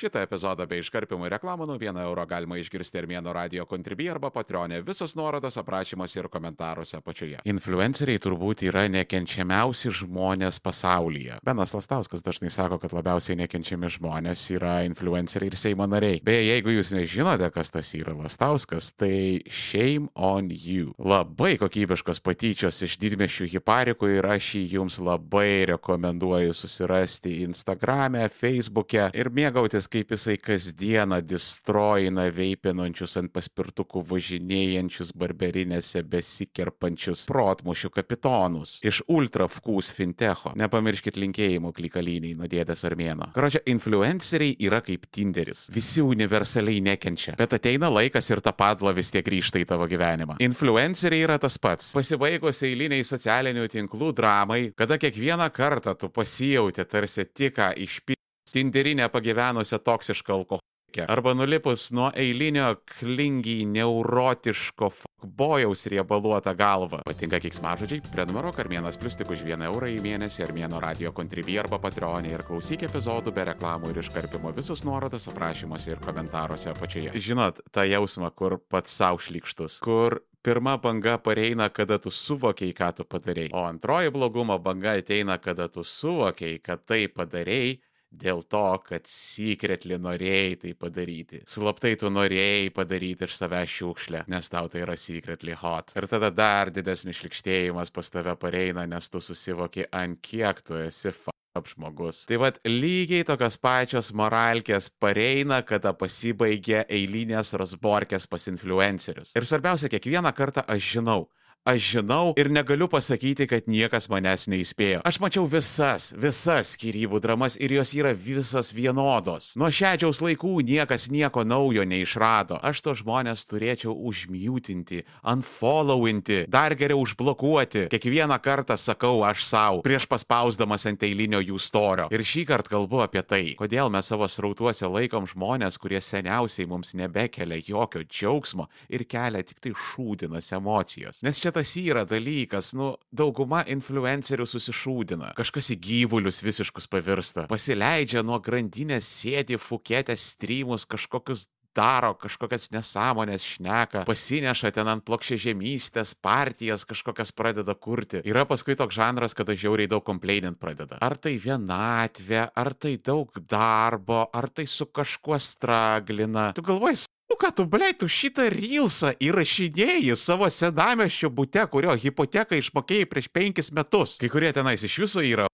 Šitą epizodą bei iškarpimų reklamų nuo 1 euro galima išgirsti Armėno radio kontribį arba patronė. Visos nuorodos aprašymuose ir komentaruose apačioje. Influenceriai turbūt yra nekenčiamiausi žmonės pasaulyje. Benas Lastauskas dažnai sako, kad labiausiai nekenčiami žmonės yra influenceriai ir Seimo nariai. Beje, jeigu jūs nežinote, kas tas yra Lastauskas, tai shame on you. Labai kokybiškos patyčios iš didmešių hiparikų ir aš jį jums labai rekomenduoju susirasti Instagram'e, Facebook'e ir mėgautis kaip jisai kasdieną distroina veipinančius ant paspirtukų važinėjančius barberinėse besikerpančius protmušių kapitonus iš ultrafkūs fintecho. Nepamirškit linkėjimų klikalyniai nuo dėdės armėno. Karočią, influenceriai yra kaip Tinderis. Visi universaliai nekenčia. Bet ateina laikas ir ta padla vis tiek grįžta į tavo gyvenimą. Influenceriai yra tas pats. Pasibaigus eiliniai socialinių tinklų dramai, kada kiekvieną kartą tu pasijauti tarsi tik ką išpildyti tinderinę pagyvenusią toksišką alkoholikę. Arba nulipus nuo eilinio klingiai neurotiško fuckbojaus riebaluotą galvą. Patinka kiksmažodžiai? Prenumeruok Armėnas Plus tik už 1 eurą į mėnesį Armėno radio kontribį arba patronį ir klausyk epizodų be reklamų ir iškarpimo visus nuorodas aprašymuose ir komentaruose apačioje. Žinot, tą jausmą, kur pats savo šlikštus, kur pirma banga pareina, kada tu suvokiai, ką tu padarėjai. O antroji blogumo banga ateina, kada tu suvokiai, kad tai padarėjai dėl to, kad secretly norėjai tai padaryti. Slaptai tu norėjai padaryti iš savęs šiukšlę, nes tau tai yra secretly hot. Ir tada dar didesnis šlikštėjimas pas tave pareina, nes tu susivoki, ant kiek tu esi f ap žmogus. Tai vad lygiai tokios pačios moralkės pareina, kada pasibaigia eilinės rasborkės pas influencerius. Ir svarbiausia, kiekvieną kartą aš žinau, Aš žinau ir negaliu pasakyti, kad niekas manęs neįspėjo. Aš mačiau visas, visas skirybų dramas ir jos yra visos vienodos. Nuo šedžiaus laikų niekas nieko naujo neišrado. Aš to žmonės turėčiau užmiutinti, unfollowinti, dar geriau užblokuoti. Kiekvieną kartą sakau aš savo, prieš paspausdamas ant eilinio jų storio. Ir šį kartą kalbu apie tai, kodėl mes savo srautuose laikom žmonės, kurie seniausiai mums nebekelia jokio džiaugsmo ir kelia tik tai šūdinas emocijas. Nes čia čia tas yra dalykas, nu, dauguma influencerių susišūdina, kažkas į gyvulius visiškus pavirsta, pasileidžia nuo grandinės, sėdi fuketę streamus, kažkokius daro kažkokias nesąmonės šneka, pasineša ten ant plokščia žemystės, partijas kažkokias pradeda kurti. Yra paskui toks žanras, kada žiauriai daug komplainint pradeda. Ar tai vienatvė, ar tai daug darbo, ar tai su kažkuo straglina. Tu galvoji, Nu ką tu, blei, tu šitą rylsą įrašinėjai savo senameščio bute, kurio hipoteką išmokėjai prieš penkis metus. Kai kurie tenais iš viso yra,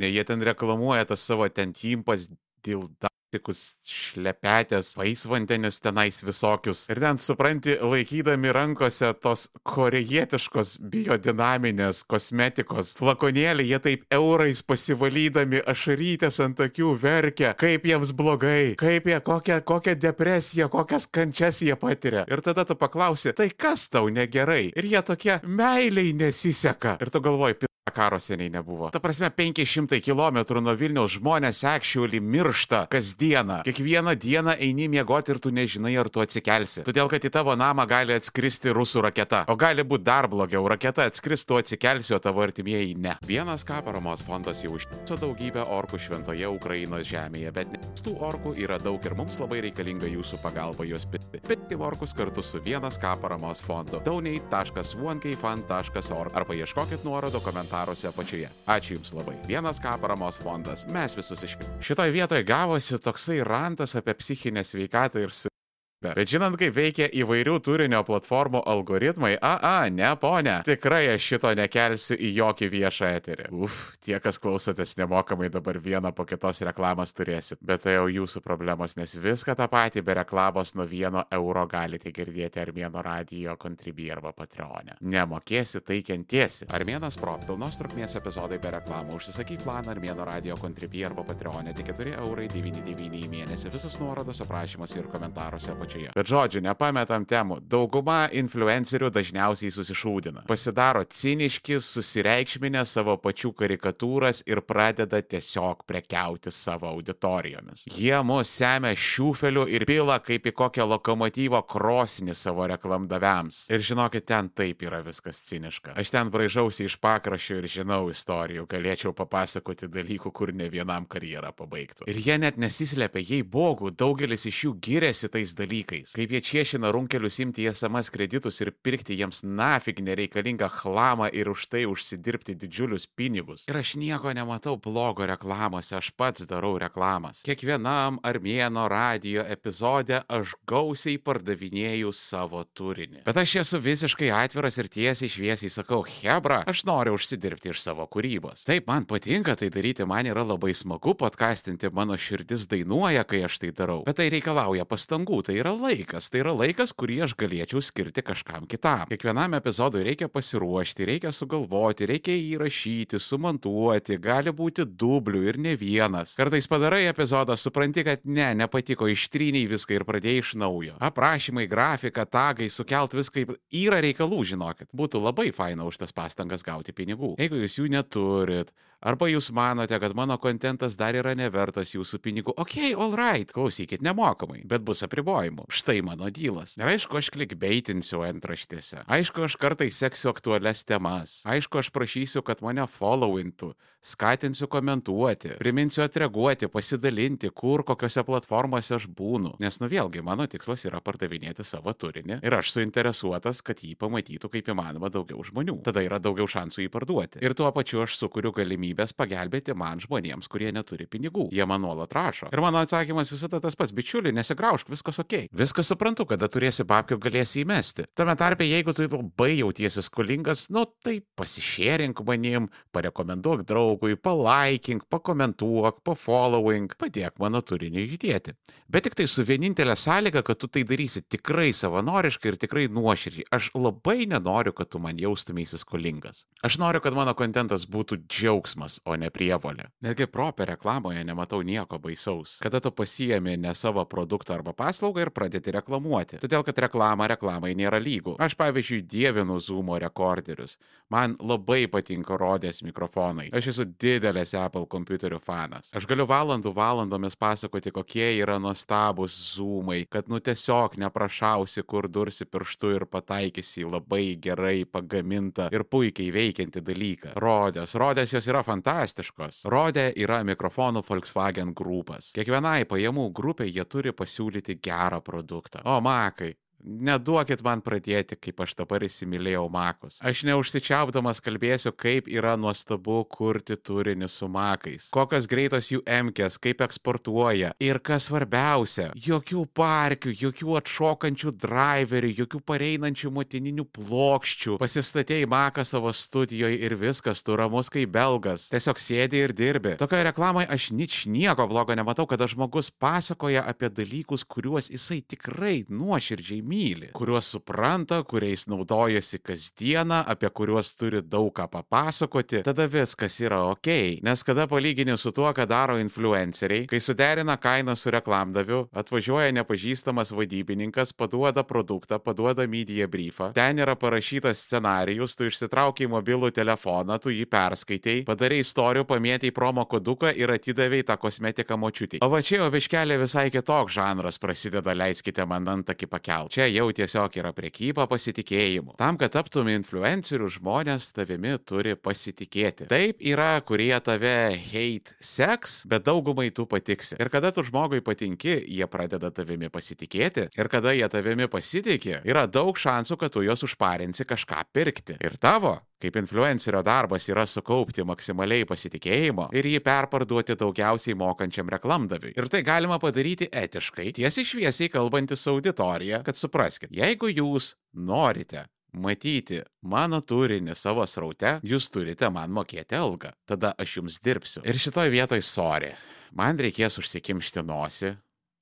jie ten reklamuoja tas savo ten timpas dilda tikus šlepetės, vaisvandenius tenais visokius. Ir ten, supranti, laikydami rankose tos korejietiškos biodinaminės kosmetikos flakonėlį, jie taip eurais pasivalydami ašarytės ant akių verkia, kaip jiems blogai, kaip jie, kokią, kokią depresiją, kokias kančias jie patiria. Ir tada tu paklausi, tai kas tau negerai? Ir jie tokie meiliai nesiseka. Ir tu galvoji, karo seniai nebuvo. Ta prasme, 500 km nuo Vilniaus žmonės actually miršta kasdieną. Kiekvieną dieną eini miegoti ir tu nežinai, ar tu atsikelsi. Todėl, kad į tavo namą gali atskristi rusų raketa. O gali būti dar blogiau, raketa atskris, tu atsikelsi, o tavo artimieji ne. Vienas ką paramos fondas jau užtiso daugybę orkų šventoje Ukrainos žemėje, bet ne. Tų orkų yra daug ir mums labai reikalinga jūsų pagalba juos pitti. Pitti orkus kartu su vienas ką paramos fondu. Dauniai.1kfan.org arba ieškokit nuorodų komentarų komentaruose apačioje. Ačiū Jums labai. Vienas ką paramos fondas. Mes visus išpildėme. Šitoje vietoje gavosi toksai rantas apie psichinę sveikatą ir Bet žinant, kaip veikia įvairių turinio platformų algoritmai, a, a, ne, ponia, tikrai aš šito nekelsiu į jokį viešą eterį. Uf, tie, kas klausotės nemokamai dabar vieną po kitos reklamas turėsit. Bet tai jau jūsų problemos, nes viską tą patį be reklamos nuo vieno euro galite girdėti Armėno radijo kontribį arba patreonę. Nemokėsi, tai kentiesi. Armėnas Pro, pilnos trukmės epizodai be reklamų. Užsisakyk planą Armėno radijo kontribį arba patreonę tik 4 eurai 99 į mėnesį. Visus nuorodos aprašymuose ir komentaruose apačioje apačioje. Bet žodžiu, nepametam temų. Dauguma influencerių dažniausiai susišūdina. Pasidaro ciniški, susireikšminę savo pačių karikatūras ir pradeda tiesiog prekiauti savo auditorijomis. Jie mus semia šiūfeliu ir pila kaip į kokią lokomotyvo krosinį savo reklamdaviams. Ir žinokit, ten taip yra viskas ciniška. Aš ten braižausi iš pakraščio ir žinau istorijų, galėčiau papasakoti dalykų, kur ne vienam karjerą pabaigtų. Ir jie net nesislėpia, jei bogų, daugelis iš jų giriasi tais dalykais. Kaip jie čiešina runkelius imti į esamas kreditus ir pirkti jiems nafig nereikalingą chlamą ir už tai užsidirbti didžiulius pinigus. Ir aš nieko nematau blogo reklamose, aš pats darau reklamas. Kiekvienam armėno radio epizode aš gausiai pardavinėju savo turinį. Bet aš esu visiškai atviras ir tiesiai šviesiai sakau, Hebra, aš noriu užsidirbti iš savo kūrybos. Taip, man patinka tai daryti, man yra labai smagu podcastinti, mano širdis dainuoja, kai aš tai darau. Bet tai reikalauja pastangų, tai yra laikas, tai yra laikas, kurį aš galėčiau skirti kažkam kitam. Kiekvienam epizodui reikia pasiruošti, reikia sugalvoti, reikia įrašyti, sumontuoti, gali būti dublių ir ne vienas. Kartais padarai epizodą, supranti, kad ne, nepatiko, ištryniai viską ir pradėjai iš naujo. Aprašymai, grafika, tagai, sukelt viską, yra reikalų, žinokit. Būtų labai faina už tas pastangas gauti pinigų. Jeigu jūs jų neturit, Arba jūs manote, kad mano kontentas dar yra nevertas jūsų pinigų. Ok, all right, klausykit nemokamai, bet bus apribojimų. Štai mano dylas. Ir aišku, aš klikbeitinsiu antraštėse. Aišku, aš kartais seksiu aktualias temas. Aišku, aš prašysiu, kad mane followintų. Skatinsiu komentuoti, priminsiu atreaguoti, pasidalinti, kur, kokiose platformose aš būnu. Nes, nu vėlgi, mano tikslas yra pardavinėti savo turinį ir aš suinteresuotas, kad jį pamatytų kaip įmanoma daugiau žmonių. Tada yra daugiau šansų jį parduoti. Ir tuo pačiu aš sukuriu galimybės pagelbėti man žmonėms, kurie neturi pinigų. Jie man nuolat rašo. Ir mano atsakymas visada tas pats, bičiuli, nesigraužk, viskas ok. Viskas suprantu, kada turėsi papkių galėsi įmesti. Tame tarpe, jeigu tu labai jautiesi skolingas, nu tai pasišėrink manim, parekomenduok draugui, palaikink, pakomentuok, pafollowing, padėk mano turiniui judėti. Bet tik tai su vienintelė sąlyga, kad tu tai darysi tikrai savanoriškai ir tikrai nuoširdžiai. Aš labai nenoriu, kad tu man jaustumėsi skolingas. Aš noriu, kad mano kontentas būtų džiaugsmas, o ne prievolė. Netgi propė reklamoje nematau nieko baisaus. Kada tu pasijėmi ne savo produktą arba paslaugą ir pradedi reklamuoti. Todėl, kad reklama reklamai nėra lygų. Aš pavyzdžiui dievinu Zoomo rekorderius. Man labai patinka rodės mikrofonai. Aš esu didelis Apple kompiuterių fanas. Aš galiu valandų valandomis pasakoti, kokie yra nuostabus zoomai, kad nu tiesiog neprašausi, kur dursi pirštu ir pataikysi į labai gerai pagamintą ir puikiai veikiantį dalyką. Rodės, rodės jos yra fantastiškos. Rodė yra mikrofonų Volkswagen grupas. Kiekvienai pajamų grupiai jie turi pasiūlyti gerą produktą. O makai, Neduokit man pradėti, kaip aš dabar įsimylėjau makus. Aš neužsičiaupdamas kalbėsiu, kaip yra nuostabu kurti turinį su makais. Kokios greitos jų emkės, kaip eksportuoja. Ir kas svarbiausia, jokių parkių, jokių atšokančių driverių, jokių pareinančių motininių plokščių. Pasistatėjai maką savo studijoje ir viskas, tu ramus kaip belgas. Tiesiog sėdi ir dirbi. Tokioje reklamoje aš nič nieko blogo nematau, kada žmogus pasakoja apie dalykus, kuriuos jisai tikrai nuoširdžiai myli, kuriuos supranta, kuriais naudojasi kasdieną, apie kuriuos turi daug ką papasakoti, tada viskas yra ok. Nes kada palygini su tuo, ką daro influenceriai, kai suderina kainą su reklamdaviu, atvažiuoja nepažįstamas vadybininkas, paduoda produktą, paduoda media briefą, ten yra parašytas scenarijus, tu išsitraukiai mobilų telefoną, tu jį perskaitėjai, padarai istorijų, pamėtai promo koduką ir atidavėjai tą kosmetiką močiutį. O va čia jau biškelė visai kitoks žanras prasideda, leiskite man antakį pakelti. Čia jau tiesiog yra priekyba pasitikėjimu. Tam, kad taptum influenceriu, žmonės tavimi turi pasitikėti. Taip yra, kurie tave hate seks, bet daugumai tu patiksi. Ir kada tu žmogui patinki, jie pradeda tavimi pasitikėti. Ir kada jie tavimi pasitikė, yra daug šansų, kad tu juos užparinsi kažką pirkti. Ir tavo kaip influencerio darbas yra sukaupti maksimaliai pasitikėjimo ir jį perparduoti daugiausiai mokančiam reklamdaviui. Ir tai galima padaryti etiškai, tiesiai šviesiai kalbantis su auditorija, kad supraskite, jeigu jūs norite matyti mano turinį savo sraute, jūs turite man mokėti algą. Tada aš jums dirbsiu. Ir šitoj vietoj sorry. Man reikės užsikimšti nosį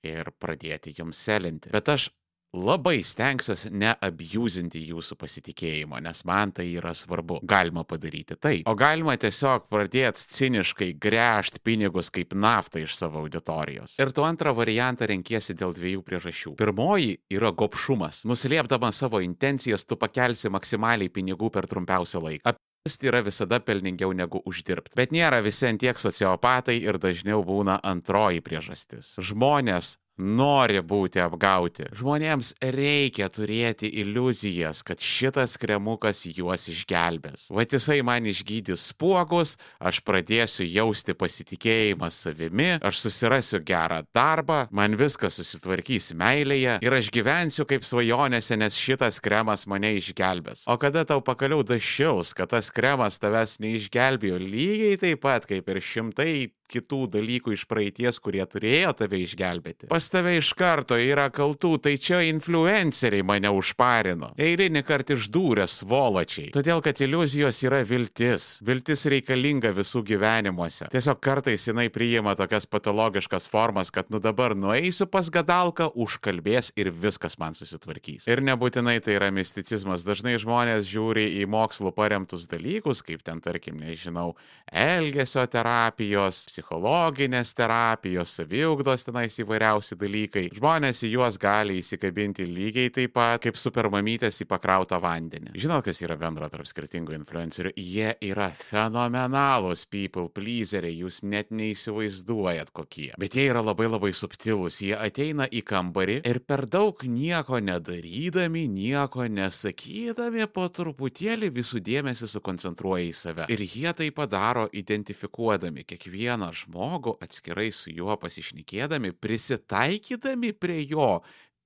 ir pradėti jums selinti. Bet aš labai stengsiuosi neabjuzinti jūsų pasitikėjimo, nes man tai yra svarbu. Galima padaryti taip. O galima tiesiog pradėti ciniškai gręžti pinigus kaip naftą iš savo auditorijos. Ir tu antrą variantą renkiesi dėl dviejų priežasčių. Pirmoji yra gopšumas. Nuslėpdamas savo intencijas, tu pakelsi maksimaliai pinigų per trumpiausią laiką. Apsimesti yra visada pelningiau negu uždirbti. Bet nėra visi antiek sociopatai ir dažniau būna antroji priežastis. Žmonės nori būti apgauti. Žmonėms reikia turėti iliuzijas, kad šitas kremukas juos išgelbės. Vat jisai man išgydys spuogus, aš pradėsiu jausti pasitikėjimą savimi, aš susirasiu gerą darbą, man viskas susitvarkys meilėje ir aš gyvensiu kaip svajonėse, nes šitas kremas mane išgelbės. O kada tau pakaliau dašils, kad tas kremas tavęs neišgelbėjo lygiai taip pat kaip ir šimtai kitų dalykų iš praeities, kurie turėjo tave išgelbėti. Pas tave iš karto yra kaltų, tai čia influenceriai mane užparino. Eilinį kartą išdūrė svoločiai. Todėl, kad iliuzijos yra viltis. Viltis reikalinga visų gyvenimuose. Tiesiog kartais jinai priima tokias patologiškas formas, kad nu dabar nueisiu pas gadalką, užkalbės ir viskas man susitvarkys. Ir nebūtinai tai yra misticizmas. Dažnai žmonės žiūri į mokslų paremtus dalykus, kaip ten, tarkim, nežinau, elgesio terapijos, psichologinės terapijos, saviugdos tenais įvairiausi dalykai. Žmonės į juos gali įsikabinti lygiai taip pat kaip supermamytės į pakrautą vandenį. Žinot, kas yra bendra tarp skirtingų influencerių? Jie yra fenomenalūs people pleaseriai, jūs net neįsivaizduojat kokie. Bet jie yra labai labai subtilūs. Jie ateina į kambarį ir per daug nieko nedarydami, nieko nesakydami, po truputėlį visų dėmesį sukoncentruoja į save. Ir jie tai padaro identifikuodami kiekvieną žmogų atskirai su juo pasišnekėdami, prisitaikydami prie jo,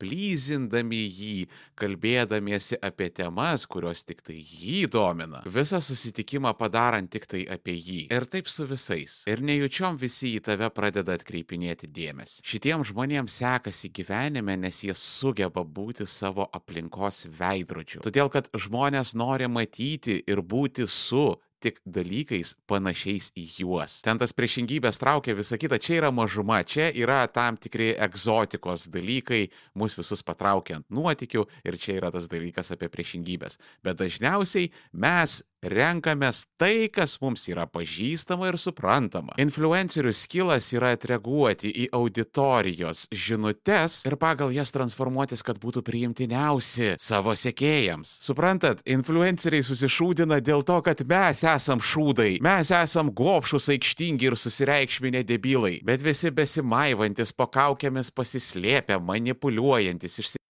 plyzindami jį, kalbėdamiesi apie temas, kurios tik tai jį domina. Visą susitikimą padarant tik tai apie jį. Ir taip su visais. Ir nejučiom visi į tave pradeda atkreipinėti dėmesį. Šitiems žmonėms sekasi gyvenime, nes jie sugeba būti savo aplinkos veidrodžiu. Todėl, kad žmonės nori matyti ir būti su tik dalykais panašiais į juos. Ten tas priešingybės traukia visą kitą, čia yra mažuma, čia yra tam tikri egzotikos dalykai, mus visus patraukia ant nuotikių ir čia yra tas dalykas apie priešingybės. Bet dažniausiai mes renkamės tai, kas mums yra pažįstama ir suprantama. Influencerių skilas yra atreaguoti į auditorijos žinutes ir pagal jas transformuotis, kad būtų priimtiniausi savo sekėjams. Suprantat, influenceriai susišūdina dėl to, kad mes esam šūdai, mes esam gopšus, aikštingi ir susireikšminę debilai, bet visi besimaivantis po kaukėmis pasislėpę, manipuliuojantis, išsi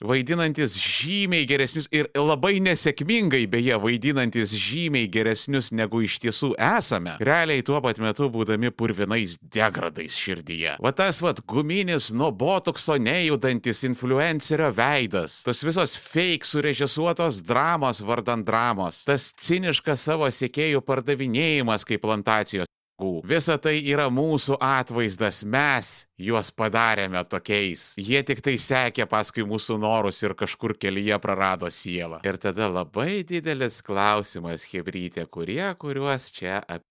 vaidinantis. Žymiai geresnius ir labai nesėkmingai beje vaidinantis žymiai geresnius negu iš tiesų esame, realiai tuo pat metu būdami purvinais degradais širdyje. Va tas vad guminis nuo botokso nejudantis influencerio veidas, tos visos fake surežisuotos dramos vardant dramos, tas ciniškas savo sėkėjų pardavinėjimas kaip plantacijos Visa tai yra mūsų atvaizdas, mes juos padarėme tokiais. Jie tik tai sekė paskui mūsų norus ir kažkur kelyje prarado sielą. Ir tada labai didelis klausimas, hebrytė, kurie, kuriuos čia apie.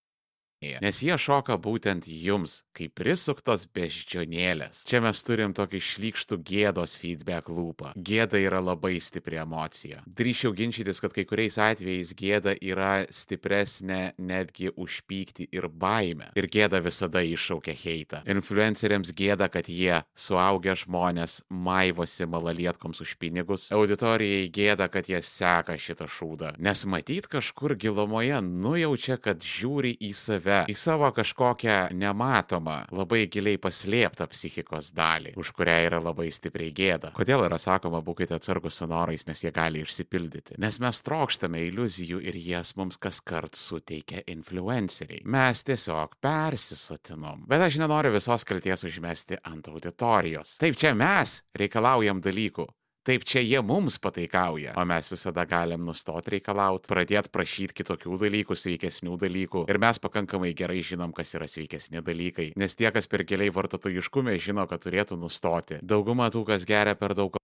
Nes jie šoka būtent jums, kaip prisuktos beždžionėlės. Čia mes turim tokį šlykštų gėdos feedback lūpą. Gėda yra labai stipri emocija. Drįšiau ginčytis, kad kai kuriais atvejais gėda yra stipresnė netgi už pyktį ir baimę. Ir gėda visada iššaukia heitą. Influenceriams gėda, kad jie, suaugę žmonės, maivosi malalietkoms už pinigus. Auditorijai gėda, kad jie seka šitą šūdą. Nes matyt kažkur gilumoje nujaučia, kad žiūri į save save, į savo kažkokią nematomą, labai giliai paslėptą psichikos dalį, už kurią yra labai stipriai gėda. Kodėl yra sakoma, būkite atsargus su norais, nes jie gali išsipildyti? Nes mes trokštame iliuzijų ir jas mums kas kart suteikia influenceriai. Mes tiesiog persisotinom. Bet aš nenoriu visos kalties užmesti ant auditorijos. Taip, čia mes reikalaujam dalykų, Taip čia jie mums pataikauja, o mes visada galim nustoti reikalauti, pradėti prašyti kitokių dalykų, sveikesnių dalykų. Ir mes pakankamai gerai žinom, kas yra sveikesni dalykai. Nes tie, kas per giliai vartotojiškume, žino, kad turėtų nustoti. Dauguma tų, kas geria per daug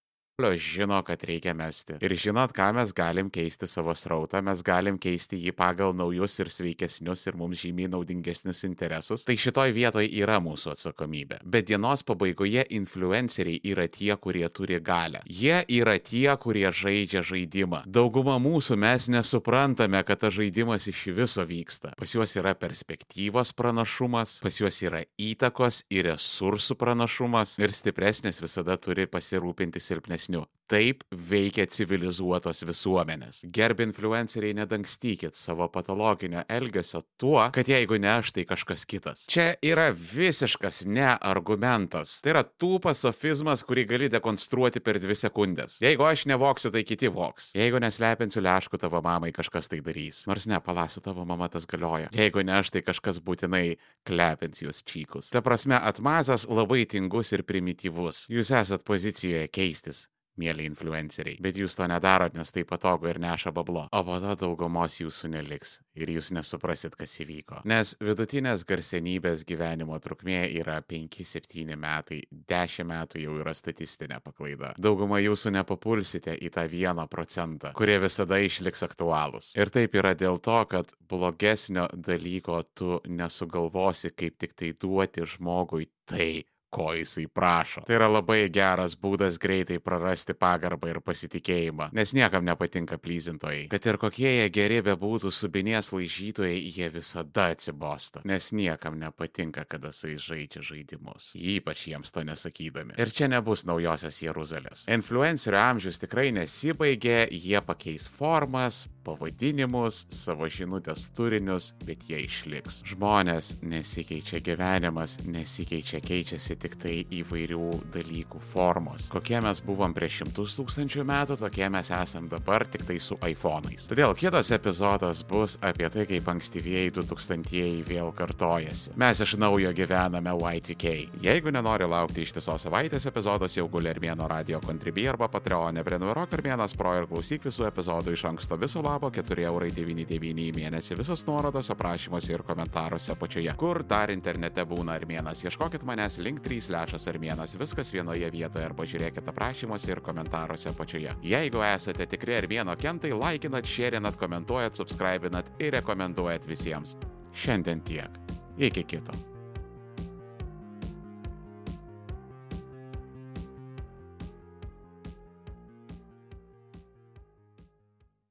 žino, kad reikia mesti. Ir žinot, ką mes galim keisti savo srautą, mes galim keisti jį pagal naujus ir sveikesnius ir mums žymiai naudingesnius interesus. Tai šitoj vietoje yra mūsų atsakomybė. Bet dienos pabaigoje influenceriai yra tie, kurie turi galę. Jie yra tie, kurie žaidžia žaidimą. Dauguma mūsų mes nesuprantame, kad tas žaidimas iš viso vyksta. Pas juos yra perspektyvos pranašumas, pas juos yra įtakos ir resursų pranašumas ir stipresnis visada turi pasirūpinti silpnesniu. Taip veikia civilizuotos visuomenės. Gerb influenceriai nedangstykit savo patologinio elgesio tuo, kad jeigu ne aš, tai kažkas kitas. Čia yra visiškas ne argumentas. Tai yra tūpas sofizmas, kurį gali dekonstruoti per dvi sekundės. Jeigu aš nevoksiu, tai kiti voks. Jeigu neslepinsiu lėškų tavo mamai, kažkas tai darys. Nors ne, palasiu tavo mama tas galioja. Jeigu ne aš, tai kažkas būtinai klepins jūs čykus. Ta prasme, atmazas labai tingus ir primityvus. Jūs esat pozicijoje keistis mėly influenceriai. Bet jūs to nedarot, nes tai patogu ir neša bablo. O po to daugumos jūsų neliks ir jūs nesuprasit, kas įvyko. Nes vidutinės garsenybės gyvenimo trukmė yra 5-7 metai, 10 metų jau yra statistinė paklaida. Dauguma jūsų nepapulsite į tą 1 procentą, kurie visada išliks aktualūs. Ir taip yra dėl to, kad blogesnio dalyko tu nesugalvosi, kaip tik tai duoti žmogui tai, ko jisai prašo. Tai yra labai geras būdas greitai prarasti pagarbą ir pasitikėjimą, nes niekam nepatinka plyzintojai. Kad ir kokie jie geri bebūtų subinės laižytojai, jie visada atsibosta, nes niekam nepatinka, kada jisai žaidžia žaidimus. Ypač jiems to nesakydami. Ir čia nebus naujosios Jeruzalės. Influencerio amžius tikrai nesibaigė, jie pakeis formas, pavadinimus, savo žinutės turinius, bet jie išliks. Žmonės nesikeičia, gyvenimas nesikeičia, keičiasi tik tai įvairių dalykų formos. Kokie mes buvom prieš šimtus tūkstančių metų, tokie mes esam dabar tik tai su iPhone'ais. Todėl kitas epizodas bus apie tai, kaip ankstyvieji 2000-ieji vėl kartojasi. Mes iš naujo gyvename Y2K. Jeigu nenori laukti ištisos savaitės epizodas, jau guli Armėno radio kontribį arba Patreon, prenumeruok Armėnas Pro ir klausyk visų epizodų iš anksto viso labo 4,99€ į mėnesį. Visos nuorodos aprašymuose ir komentaruose apačioje. Kur dar internete būna Armėnas? Ieškokit manęs link 3 lešas Armėnas, viskas vienoje vietoje arba žiūrėkit aprašymuose ir komentaruose apačioje. Jeigu esate tikri Armėno kentai, laikinat, šėrinat, komentuojat, subscribinat ir rekomenduojat visiems. Šiandien tiek. Iki kito.